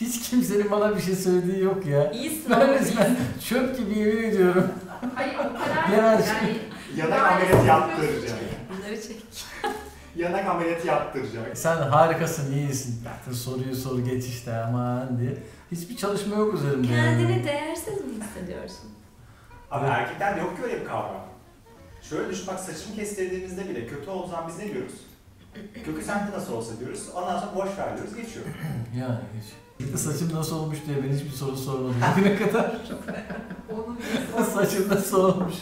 Hiç kimsenin bana bir şey söylediği yok ya. İyisin Ben ama resmen çöp gibi yemin ediyorum. Hayır o kadar Yani- yani Yanak ameliyatı yaptıracak. bunları çek. Yanak ameliyatı yaptıracak. Sen harikasın, iyisin. Zaten soruyu soru geç işte aman diye. Hiçbir çalışma yok üzerimde. yani. Kendini değersiz mi hissediyorsun? Abi erkeklerde yok ki öyle bir kavram. Şöyle düşün bak saçımı kestirdiğimizde bile kötü zaman biz ne diyoruz? Kökü sende nasıl olsa diyoruz. Ondan sonra boş ver diyoruz geçiyor. Yani de saçım nasıl olmuş diye ben hiçbir soru sormadım. Bugüne kadar saçım nasıl olmuş.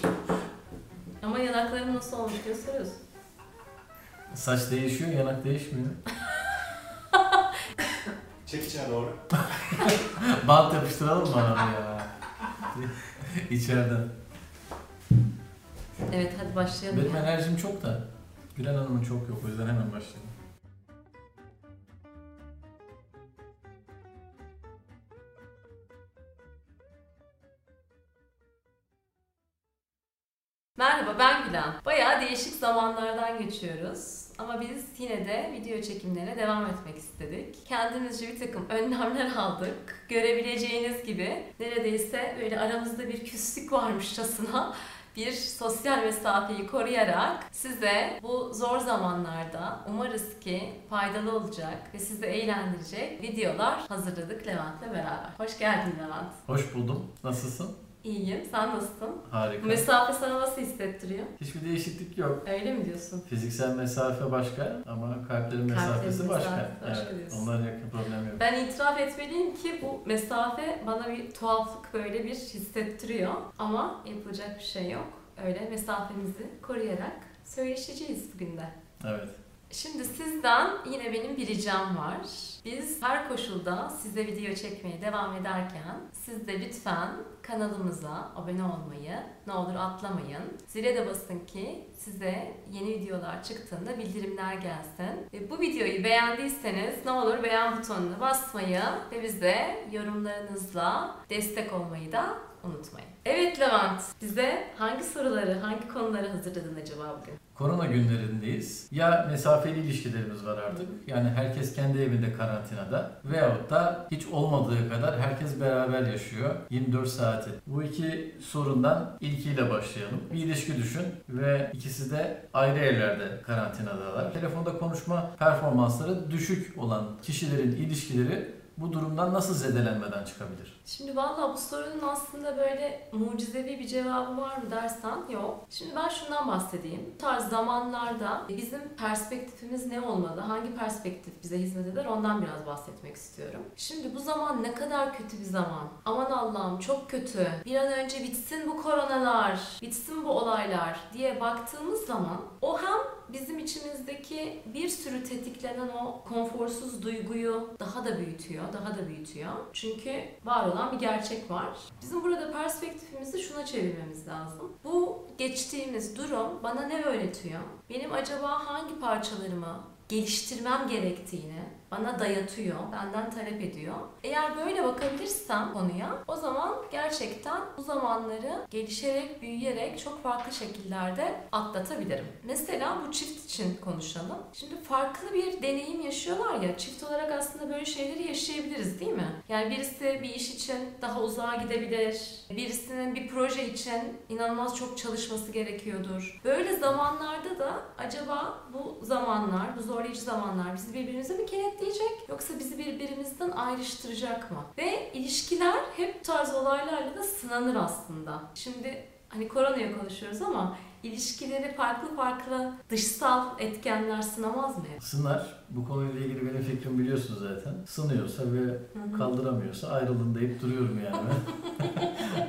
Ama yanakların nasıl olmuş diye soruyorsun. Saç değişiyor, yanak değişmiyor. Çek içine doğru. Bant yapıştıralım mı abi ya? İçeriden. Evet hadi başlayalım. Benim ya. enerjim çok da. Gülen Hanım'ın çok yok o yüzden hemen başlayalım. Merhaba ben Gülen. Bayağı değişik zamanlardan geçiyoruz. Ama biz yine de video çekimlerine devam etmek istedik. Kendimizce bir takım önlemler aldık. Görebileceğiniz gibi neredeyse böyle aramızda bir küslük varmışçasına bir sosyal mesafeyi koruyarak size bu zor zamanlarda umarız ki faydalı olacak ve sizi eğlendirecek videolar hazırladık Levent'le beraber. Hoş geldin Levent. Hoş buldum. Nasılsın? İyiyim. Sen nasılsın? Harika. Bu mesafe sana nasıl hissettiriyor? Hiçbir değişiklik yok. Öyle mi diyorsun? Fiziksel mesafe başka ama kalplerin mesafesi başka. mesafesi başka evet, diyorsun. onların yakın problem yok. Ben itiraf etmeliyim ki bu mesafe bana bir tuhaflık böyle bir hissettiriyor. Ama yapılacak bir şey yok. Öyle mesafemizi koruyarak söyleşeceğiz bugün de. Evet. Şimdi sizden yine benim bir ricam var. Biz her koşulda size video çekmeye devam ederken siz de lütfen kanalımıza abone olmayı ne olur atlamayın. Zile de basın ki size yeni videolar çıktığında bildirimler gelsin. Ve bu videoyu beğendiyseniz ne olur beğen butonuna basmayı ve bize yorumlarınızla destek olmayı da unutmayın. Evet Levent, bize hangi soruları, hangi konuları hazırladın acaba bugün? Korona günlerindeyiz. Ya mesafeli ilişkilerimiz var artık. Yani herkes kendi evinde karantinada. Veyahut da hiç olmadığı kadar herkes beraber yaşıyor. 24 saati. Bu iki sorundan ilkiyle başlayalım. Bir ilişki düşün ve ikisi de ayrı evlerde karantinadalar. Telefonda konuşma performansları düşük olan kişilerin ilişkileri bu durumdan nasıl zedelenmeden çıkabilir? Şimdi valla bu sorunun aslında böyle mucizevi bir cevabı var mı dersen yok. Şimdi ben şundan bahsedeyim. Bu tarz zamanlarda bizim perspektifimiz ne olmalı? Hangi perspektif bize hizmet eder? Ondan biraz bahsetmek istiyorum. Şimdi bu zaman ne kadar kötü bir zaman. Aman Allah'ım çok kötü. Bir an önce bitsin bu koronalar, bitsin bu olaylar diye baktığımız zaman o hem bizim içimizdeki bir sürü tetiklenen o konforsuz duyguyu daha da büyütüyor, daha da büyütüyor. Çünkü var olan bir gerçek var. Bizim burada perspektifimizi şuna çevirmemiz lazım. Bu geçtiğimiz durum bana ne öğretiyor? Benim acaba hangi parçalarımı geliştirmem gerektiğini bana dayatıyor, benden talep ediyor. Eğer böyle bakabilirsem konuya o zaman gerçekten bu zamanları gelişerek, büyüyerek çok farklı şekillerde atlatabilirim. Mesela bu çift için konuşalım. Şimdi farklı bir deneyim yaşıyorlar ya, çift olarak aslında böyle şeyleri yaşayabiliriz değil mi? Yani birisi bir iş için daha uzağa gidebilir, birisinin bir proje için inanılmaz çok çalışması gerekiyordur. Böyle zamanlarda da acaba bu zamanlar, bu zorlayıcı zamanlar bizi birbirimize mi kenetleyecek yoksa bizi birbirimizden ayrıştıracak mı? Ve ilişkiler hep bu tarz olaylarla da sınanır aslında. Şimdi hani koronaya konuşuyoruz ama ilişkileri farklı farklı dışsal etkenler sınamaz mı? Sınar. Bu konuyla ilgili benim fikrim biliyorsun zaten. Sınıyorsa ve kaldıramıyorsa ayrılın deyip duruyorum yani.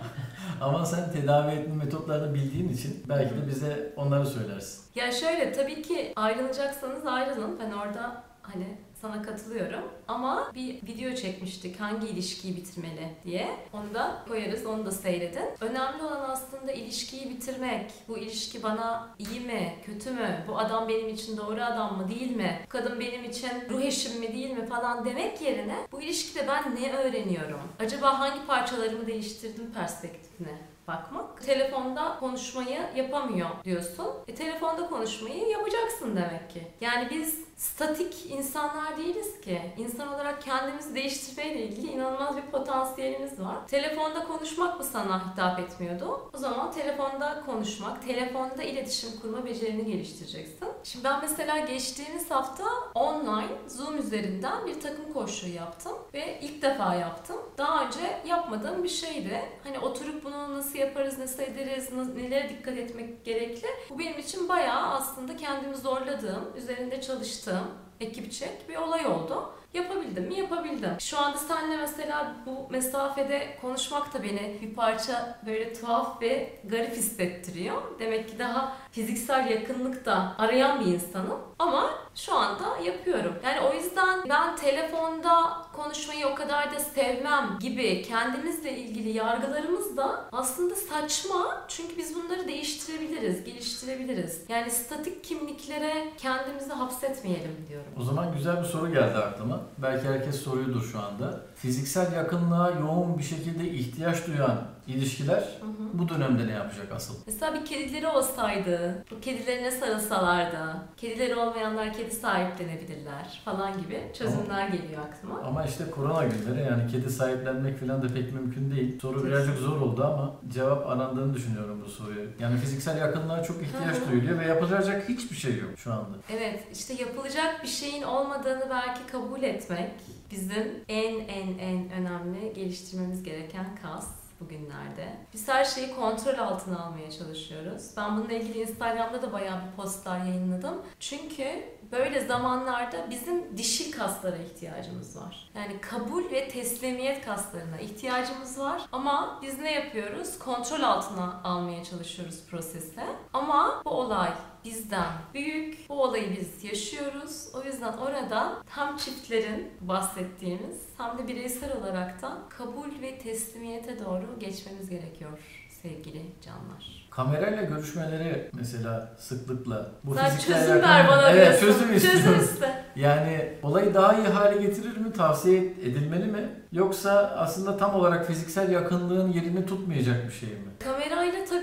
Ama sen tedavi etme metotlarını bildiğin için belki de bize onları söylersin. Ya şöyle tabii ki ayrılacaksanız ayrılın. Ben orada hani sana katılıyorum. Ama bir video çekmiştik hangi ilişkiyi bitirmeli diye. Onu da koyarız, onu da seyredin. Önemli olan aslında ilişkiyi bitirmek. Bu ilişki bana iyi mi, kötü mü? Bu adam benim için doğru adam mı, değil mi? Bu kadın benim için ruh eşim mi, değil mi falan demek yerine bu ilişkide ben ne öğreniyorum? Acaba hangi parçalarımı değiştirdim perspektifine? bakmak. Telefonda konuşmayı yapamıyor diyorsun. E telefonda konuşmayı yapacaksın demek ki. Yani biz statik insanlar değiliz ki. İnsan olarak kendimizi değiştirmeyle ilgili inanılmaz bir potansiyelimiz var. Telefonda konuşmak mı sana hitap etmiyordu? O zaman telefonda konuşmak, telefonda iletişim kurma becerini geliştireceksin. Şimdi ben mesela geçtiğimiz hafta online Zoom üzerinden bir takım koşuyu yaptım ve ilk defa yaptım. Daha önce yapmadığım bir şeydi. Hani oturup bunu nasıl yaparız, nasıl ederiz, nelere dikkat etmek gerekli. Bu benim için bayağı aslında kendimi zorladığım, üzerinde çalıştığım ekipçek bir olay oldu. Yapabildim mi? Yapabildim. Şu anda seninle mesela bu mesafede konuşmak da beni bir parça böyle tuhaf ve garip hissettiriyor. Demek ki daha fiziksel yakınlık da arayan bir insanım. Ama şu anda yapıyorum. Yani o yüzden ben telefonda konuşmayı o kadar da sevmem gibi kendimizle ilgili yargılarımız da aslında saçma. Çünkü biz bunları değiştirebiliriz, geliştirebiliriz. Yani statik kimliklere kendimizi hapsetmeyelim diyorum. O zaman güzel bir soru geldi aklıma. Belki herkes soruyordur şu anda. Fiziksel yakınlığa yoğun bir şekilde ihtiyaç duyan ilişkiler Hı hı. bu dönemde ne yapacak asıl? Mesela bir kedileri olsaydı, bu kedilerine sarılsalardı, kedileri olmayanlar kedi sahiplenebilirler falan gibi çözümler geliyor aklıma. Ama işte korona günleri yani kedi sahiplenmek falan da pek mümkün değil. Soru birazcık zor oldu ama cevap arandığını düşünüyorum bu soruya. Yani fiziksel yakınlığa çok ihtiyaç Hı hı. duyuluyor ve yapılacak hiçbir şey yok şu anda. Evet, işte yapılacak bir şeyin olmadığını belki kabul etmek bizim en en en önemli geliştirmemiz gereken kas bugünlerde. Biz her şeyi kontrol altına almaya çalışıyoruz. Ben bununla ilgili Instagram'da da bayağı bir postlar yayınladım. Çünkü böyle zamanlarda bizim dişil kaslara ihtiyacımız var. Yani kabul ve teslimiyet kaslarına ihtiyacımız var. Ama biz ne yapıyoruz? Kontrol altına almaya çalışıyoruz prosesi. Ama bu olay bizden büyük. Bu olayı biz yaşıyoruz. O yüzden orada hem çiftlerin bahsettiğimiz hem de bireysel olarak da kabul ve teslimiyete doğru geçmemiz gerekiyor sevgili canlar. Kamerayla görüşmeleri mesela sıklıkla bu Sen fiziksel çözüm ver bana Evet diyorsun. çözüm Çözüm istiyorum. iste. Yani olayı daha iyi hale getirir mi? Tavsiye edilmeli mi? Yoksa aslında tam olarak fiziksel yakınlığın yerini tutmayacak bir şey mi? Kamerayla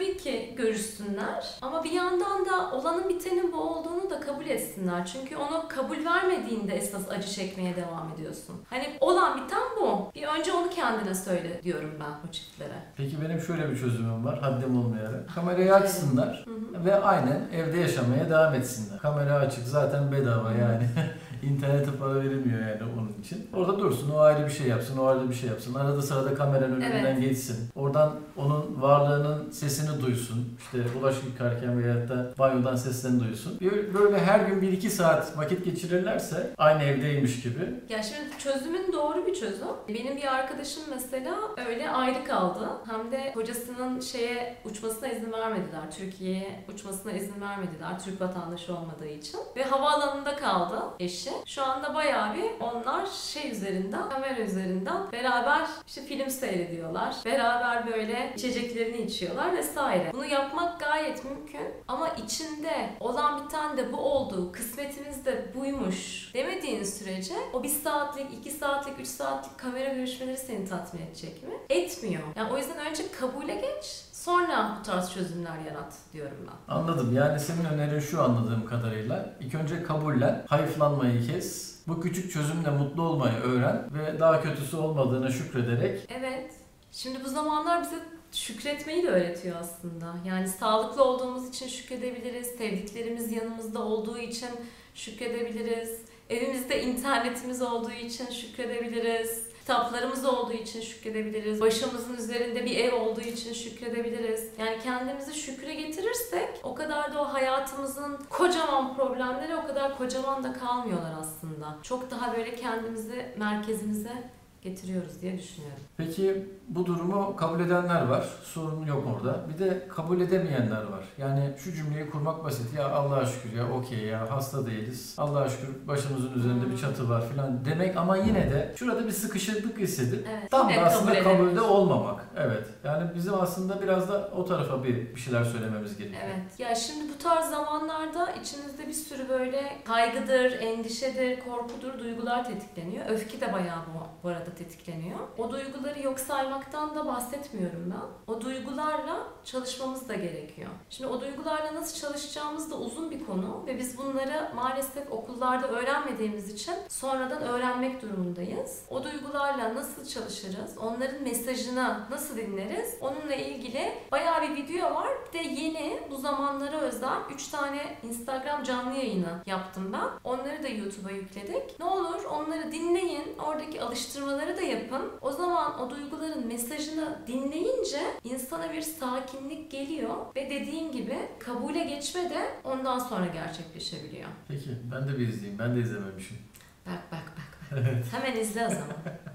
tabii ki görüşsünler ama bir yandan da olanın bitenin bu olduğunu da kabul etsinler. Çünkü onu kabul vermediğinde esas acı çekmeye devam ediyorsun. Hani olan biten bu. Bir önce onu kendine söyle diyorum ben o çiftlere. Peki benim şöyle bir çözümüm var haddim olmayarak. Kamerayı açsınlar Hı hı. ve aynen evde yaşamaya devam etsinler. Kamera açık zaten bedava yani. İnternete para verilmiyor yani onun için. Orada dursun, o ayrı bir şey yapsın, o ayrı bir şey yapsın. Arada sırada kameranın önünden Evet. geçsin. Oradan onun varlığının sesini duysun. İşte bulaşık yıkarken veyahut da banyodan seslerini duysun. Böyle her gün 1-2 saat vakit geçirirlerse aynı evdeymiş gibi. Ya şimdi çözümün doğru bir çözüm. Benim bir arkadaşım mesela öyle ayrı kaldı. Hem de kocasının şeye uçmasına izin vermediler. Türkiye'ye uçmasına izin vermediler. Türk vatandaşı olmadığı için. Ve havaalanında kaldı eşi. Şu anda bayağı bir onlar şey üzerinden, kamera üzerinden beraber işte film seyrediyorlar. Beraber böyle içeceklerini içiyorlar vesaire. Bunu yapmak gayet mümkün. Ama içinde olan biten de bu oldu. Kısmetimiz de buymuş demediğin sürece o bir saatlik, iki saatlik, üç saatlik kamera görüşmeleri seni tatmin edecek mi? Etmiyor. Yani o yüzden önce kabule geç, sonra bu tarz çözümler yarat diyorum ben. Anladım. Yani senin önerin şu anladığım kadarıyla. İlk önce kabullen, hayıflanmayı kes. Bu küçük çözümle mutlu olmayı öğren ve daha kötüsü olmadığına şükrederek Evet. Şimdi bu zamanlar bize şükretmeyi de öğretiyor aslında. Yani sağlıklı olduğumuz için şükredebiliriz. Sevdiklerimiz yanımızda olduğu için şükredebiliriz. Evimizde internetimiz olduğu için şükredebiliriz. Kitaplarımız olduğu için şükredebiliriz. Başımızın üzerinde bir ev olduğu için şükredebiliriz. Yani kendimizi şükre getirirsek o kadar da o hayatımızın kocaman problemleri o kadar kocaman da kalmıyorlar aslında. Çok daha böyle kendimizi merkezimize getiriyoruz diye düşünüyorum. Peki bu durumu kabul edenler var. Sorun yok orada. Bir de kabul edemeyenler var. Yani şu cümleyi kurmak basit. Ya Allah'a şükür ya okey ya hasta değiliz. Allah'a şükür başımızın üzerinde bir çatı var filan demek ama yine de şurada bir sıkışıklık hissedip Evet. tam da aslında kabul kabulde olmamak. Evet. Yani bizim aslında biraz da o tarafa bir, bir şeyler söylememiz gerekiyor. Evet. Ya şimdi bu tarz zamanlarda içinizde bir sürü böyle kaygıdır, endişedir, korkudur, duygular tetikleniyor. Öfke de bayağı bu, bu arada tetikleniyor. O duyguları yok saymaktan da bahsetmiyorum ben. O duygularla çalışmamız da gerekiyor. Şimdi o duygularla nasıl çalışacağımız da uzun bir konu ve biz bunları maalesef okullarda öğrenmediğimiz için sonradan öğrenmek durumundayız. O duygularla nasıl çalışırız? Onların mesajını nasıl dinleriz? Onunla ilgili bayağı bir video var. Bir de yeni bu zamanlara özel 3 tane Instagram canlı yayını yaptım ben. Onları da YouTube'a yükledik. Ne olur onları dinleyin. Oradaki alıştırmaları da yapın. O zaman o duyguların mesajını dinleyince insana bir sakinlik geliyor ve dediğim gibi kabule geçme de ondan sonra gerçekleşebiliyor. Peki ben de bir izleyeyim. Ben de izlememişim. Bak bak bak. bak. Hemen izle o zaman.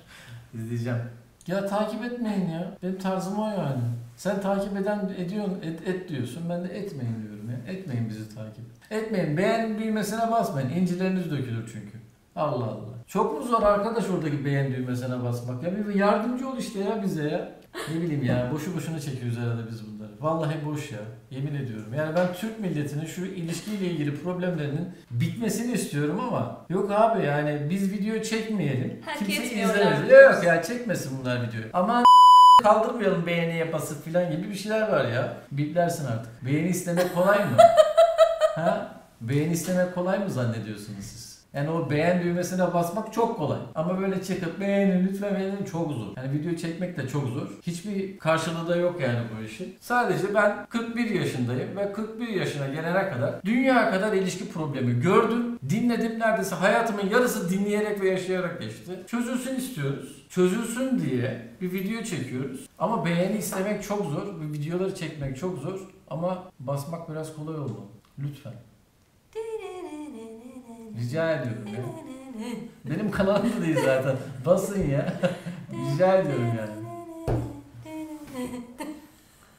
İzleyeceğim. Ya takip etmeyin ya. Benim tarzım o yani. Sen takip eden ediyorsun, et, et diyorsun. Ben de etmeyin diyorum ya. Etmeyin bizi takip. Etmeyin. Beğen düğmesine basmayın. İncileriniz dökülür çünkü. Allah Allah. Çok mu zor arkadaş oradaki beğen düğmesine basmak? Ya bir yardımcı ol işte ya bize ya. Ne bileyim ya boşu boşuna çekiyoruz herhalde biz bunları. Vallahi boş ya. Yemin ediyorum. Yani ben Türk milletinin şu ilişkiyle ilgili problemlerinin bitmesini istiyorum ama yok abi yani biz video çekmeyelim. Hak Kimse etmiyorlar izlemez. Yok ya çekmesin bunlar videoyu. Ama kaldırmayalım beğeni yapası falan gibi bir şeyler var ya. Biplersin artık. Beğeni istemek kolay mı? ha? Beğeni istemek kolay mı zannediyorsunuz siz? Yani o beğen düğmesine basmak çok kolay. Ama böyle çıkıp beğenin lütfen beğenin çok zor. Yani video çekmek de çok zor. Hiçbir karşılığı da yok yani bu işin. Sadece ben 41 yaşındayım ve 41 yaşına gelene kadar dünya kadar ilişki problemi gördüm. Dinledim neredeyse hayatımın yarısı dinleyerek ve yaşayarak geçti. Çözülsün istiyoruz. Çözülsün diye bir video çekiyoruz. Ama beğeni istemek çok zor. ve Videoları çekmek çok zor. Ama basmak biraz kolay olmalı. Lütfen. Rica ediyorum ya. Benim kanalımda değil zaten. Basın ya. Rica ediyorum yani.